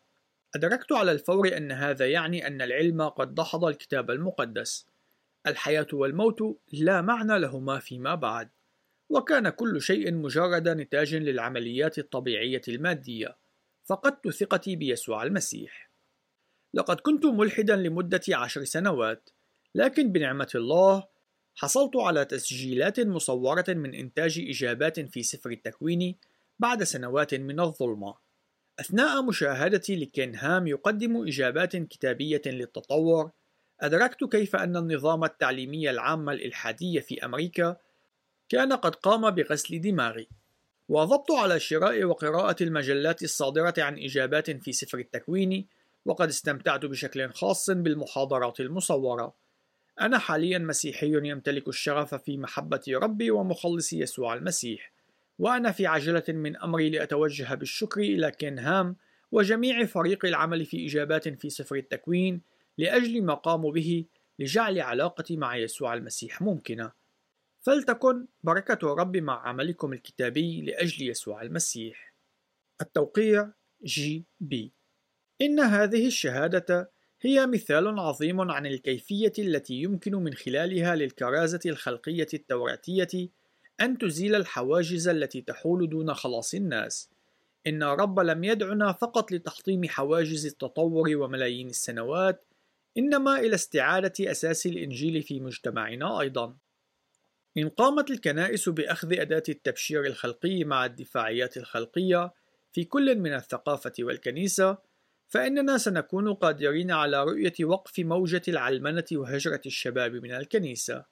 S1: أدركت على الفور أن هذا يعني أن العلم قد دحض الكتاب المقدس. الحياة والموت لا معنى لهما فيما بعد. وكان كل شيء مجرد نتاج للعمليات الطبيعية المادية. فقدت ثقتي بيسوع المسيح. لقد كنت ملحدا لمدة عشر سنوات لكن بنعمة الله حصلت على تسجيلات مصورة من إنتاج إجابات في سفر التكوين بعد سنوات من الظلمة. أثناء مشاهدتي لكين هام يقدم إجابات كتابية للتطور أدركت كيف أن النظام التعليمي العام الإلحادي في أمريكا كان قد قام بغسل دماغي. واظبت على شراء وقراءة المجلات الصادرة عن إجابات في سفر التكوين وقد استمتعت بشكل خاص بالمحاضرات المصورة. أنا حاليا مسيحي يمتلك الشغف في محبة ربي ومخلصي يسوع المسيح وأنا في عجلة من أمري لأتوجه بالشكر إلى كين هام وجميع فريق العمل في إجابات في سفر التكوين لأجل ما قاموا به لجعل علاقتي مع يسوع المسيح ممكنة. فلتكن بركة الرب مع عملكم الكتابي لأجل يسوع المسيح التوقيع جي بي إن هذه الشهادة هي مثال عظيم عن الكيفية التي يمكن من خلالها للكرازة الخلقية التوراتية أن تزيل الحواجز التي تحول دون خلاص الناس. إن الرب لم يدعنا فقط لتحطيم حواجز التطور وملايين السنوات، إنما إلى استعادة أساس الإنجيل في مجتمعنا أيضا. إن قامت الكنائس بأخذ أداة التبشير الخلقي مع الدفاعيات الخلقية في كل من الثقافة والكنيسة، فإننا سنكون قادرين على رؤية وقف موجة العلمنة وهجرة الشباب من الكنيسة.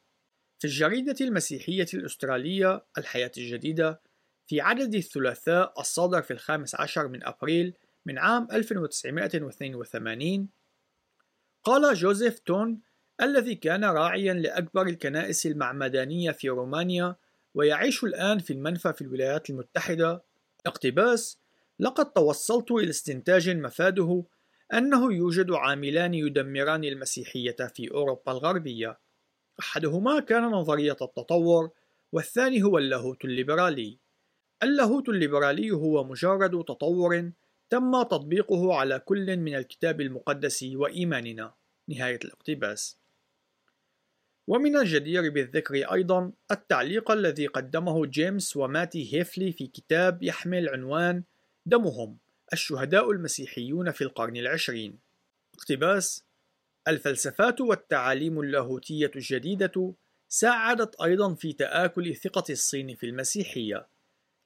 S1: في الجريدة المسيحية الأسترالية الحياة الجديدة في عدد الثلاثاء الصادر في الخامس عشر من أبريل من عام 1982 قال جوزيف تون الذي كان راعيا لأكبر الكنائس المعمدانية في رومانيا ويعيش الآن في المنفى في الولايات المتحدة. اقتباس لقد توصلت إلى استنتاج مفاده أنه يوجد عاملان يدمران المسيحية في أوروبا الغربية. أحدهما كان نظرية التطور والثاني هو اللاهوت الليبرالي. اللاهوت الليبرالي هو مجرد تطور تم تطبيقه على كل من الكتاب المقدس وإيماننا. نهاية الاقتباس. ومن الجدير بالذكر أيضا التعليق الذي قدمه جيمس وماتي هيفلي في كتاب يحمل عنوان دمهم الشهداء المسيحيون في القرن العشرين اقتباس الفلسفات والتعاليم اللاهوتية الجديدة ساعدت أيضا في تآكل ثقة الصين في المسيحية.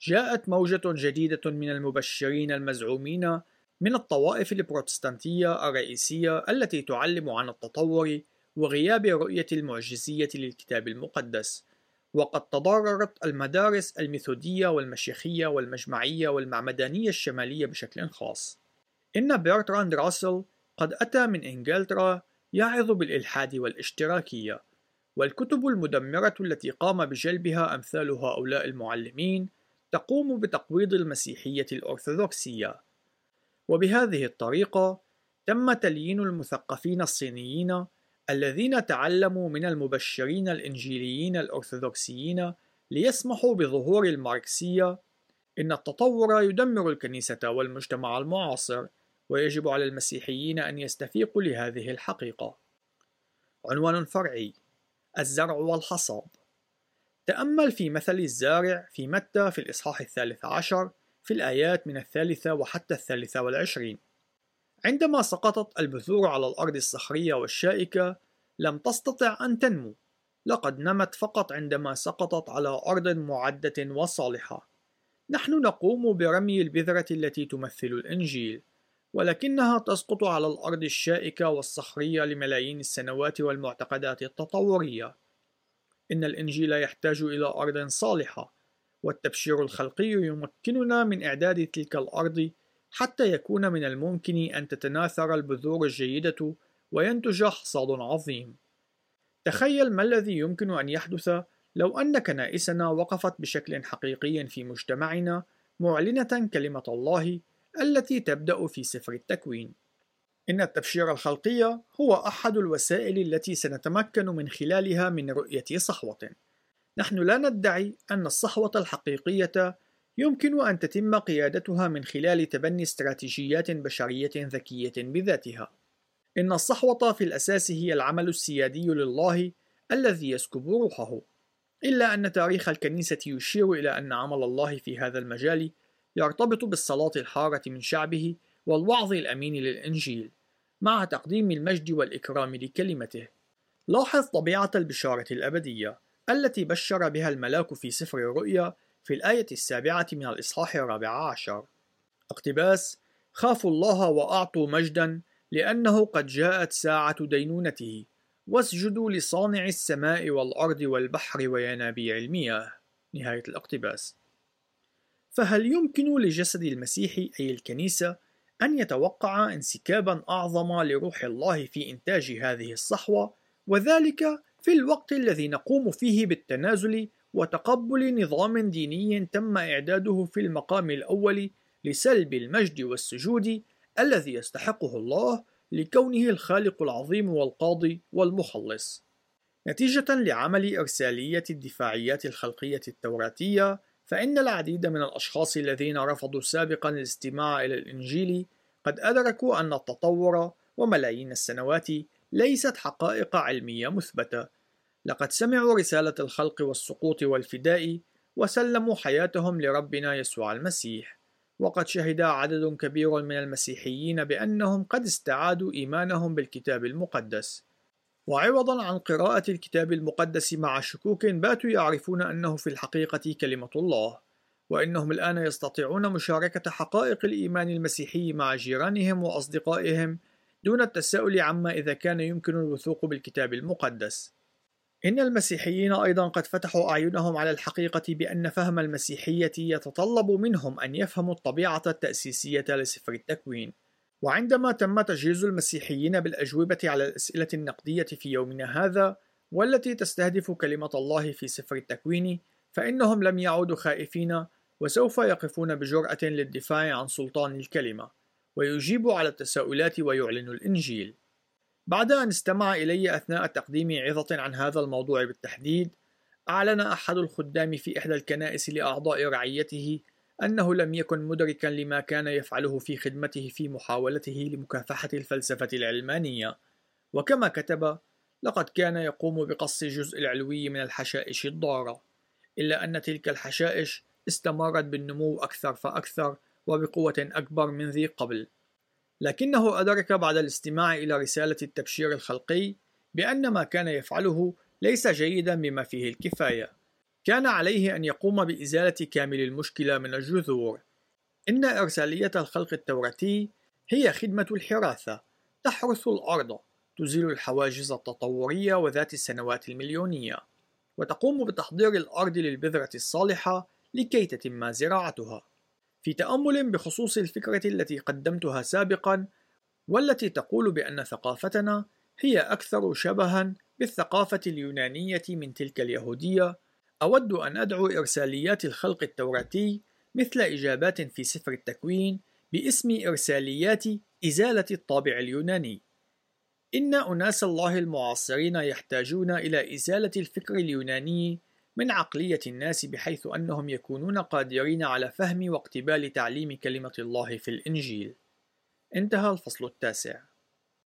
S1: جاءت موجة جديدة من المبشرين المزعومين من الطوائف البروتستانتية الرئيسية التي تعلم عن التطور وغياب رؤية المعجزية للكتاب المقدس وقد تضررت المدارس الميثودية والمشيخية والمجمعية والمعمدانية الشمالية بشكل خاص. إن بيرتراند راسل قد أتى من إنجلترا يعظ بالإلحاد والاشتراكية والكتب المدمرة التي قام بجلبها أمثال هؤلاء المعلمين تقوم بتقويض المسيحية الأرثوذكسية. وبهذه الطريقة تم تليين المثقفين الصينيين الذين تعلموا من المبشرين الإنجيليين الأرثوذكسيين ليسمحوا بظهور الماركسية إن التطور يدمر الكنيسة والمجتمع المعاصر ويجب على المسيحيين أن يستفيقوا لهذه الحقيقة. عنوان فرعي: الزرع والحصاد. تأمل في مثل الزارع في متى في الإصحاح الثالث عشر في الآيات من الثالثة وحتى الثالثة والعشرين. عندما سقطت البذور على الأرض الصخرية والشائكة لم تستطع أن تنمو. لقد نمت فقط عندما سقطت على أرض معدة وصالحة. نحن نقوم برمي البذرة التي تمثل الإنجيل ولكنها تسقط على الأرض الشائكة والصخرية لملايين السنوات والمعتقدات التطورية. إن الإنجيل يحتاج إلى أرض صالحة والتبشير الخلقي يمكننا من إعداد تلك الأرض حتى يكون من الممكن أن تتناثر البذور الجيدة وينتج حصاد عظيم. تخيل ما الذي يمكن أن يحدث لو أن كنائسنا وقفت بشكل حقيقي في مجتمعنا معلنة كلمة الله التي تبدأ في سفر التكوين. إن التبشير الخلقي هو أحد الوسائل التي سنتمكن من خلالها من رؤية صحوة. نحن لا ندعي أن الصحوة الحقيقية يمكن أن تتم قيادتها من خلال تبني استراتيجيات بشرية ذكية بذاتها. إن الصحوة في الأساس هي العمل السيادي لله الذي يسكب روحه، إلا أن تاريخ الكنيسة يشير إلى أن عمل الله في هذا المجال يرتبط بالصلاة الحارة من شعبه والوعظ الأمين للإنجيل، مع تقديم المجد والإكرام لكلمته. لاحظ طبيعة البشارة الأبدية التي بشر بها الملاك في سفر الرؤيا في الآية السابعة من الإصحاح الرابع عشر. اقتباس خافوا الله وأعطوا مجدا لأنه قد جاءت ساعة دينونته واسجدوا لصانع السماء والأرض والبحر وينابيع المياه. نهاية الاقتباس. فهل يمكن لجسد المسيح أي الكنيسة أن يتوقع انسكابا أعظم لروح الله في إنتاج هذه الصحوة وذلك في الوقت الذي نقوم فيه بالتنازل وتقبل نظام ديني تم إعداده في المقام الأول لسلب المجد والسجود الذي يستحقه الله لكونه الخالق العظيم والقاضي والمخلص. نتيجة لعمل إرسالية الدفاعيات الخلقية التوراتية، فإن العديد من الأشخاص الذين رفضوا سابقا الاستماع إلى الإنجيل قد أدركوا أن التطور وملايين السنوات ليست حقائق علمية مثبتة، لقد سمعوا رسالة الخلق والسقوط والفداء وسلموا حياتهم لربنا يسوع المسيح. وقد شهد عدد كبير من المسيحيين بأنهم قد استعادوا إيمانهم بالكتاب المقدس. وعوضا عن قراءة الكتاب المقدس مع شكوك باتوا يعرفون أنه في الحقيقة كلمة الله وإنهم الآن يستطيعون مشاركة حقائق الإيمان المسيحي مع جيرانهم وأصدقائهم دون التساؤل عما إذا كان يمكن الوثوق بالكتاب المقدس. إن المسيحيين أيضا قد فتحوا أعينهم على الحقيقة بأن فهم المسيحية يتطلب منهم أن يفهموا الطبيعة التأسيسية لسفر التكوين. وعندما تم تجهيز المسيحيين بالأجوبة على الأسئلة النقدية في يومنا هذا والتي تستهدف كلمة الله في سفر التكوين فإنهم لم يعودوا خائفين وسوف يقفون بجرأة للدفاع عن سلطان الكلمة ويجيبوا على التساؤلات ويعلن الإنجيل. بعد أن استمع إلي أثناء تقديم عظة عن هذا الموضوع بالتحديد، أعلن أحد الخدام في إحدى الكنائس لأعضاء رعيته أنه لم يكن مدركا لما كان يفعله في خدمته في محاولته لمكافحة الفلسفة العلمانية، وكما كتب: لقد كان يقوم بقص الجزء العلوي من الحشائش الضارة، إلا أن تلك الحشائش استمرت بالنمو أكثر فأكثر وبقوة أكبر من ذي قبل. لكنه أدرك بعد الاستماع إلى رسالة التبشير الخلقي بأن ما كان يفعله ليس جيدا بما فيه الكفاية. كان عليه أن يقوم بإزالة كامل المشكلة من الجذور. إن إرسالية الخلق التوراتي هي خدمة الحراثة تحرث الأرض تزيل الحواجز التطورية وذات السنوات المليونية وتقوم بتحضير الأرض للبذرة الصالحة لكي تتم زراعتها. في تأمل بخصوص الفكرة التي قدمتها سابقا والتي تقول بأن ثقافتنا هي أكثر شبها بالثقافة اليونانية من تلك اليهودية. أود أن أدعو إرساليات الخلق التوراتي مثل إجابات في سفر التكوين باسم إرساليات إزالة الطابع اليوناني. إن أناس الله المعاصرين يحتاجون إلى إزالة الفكر اليوناني من عقلية الناس بحيث أنهم يكونون قادرين على فهم واقتبال تعليم كلمة الله في الإنجيل. انتهى الفصل التاسع.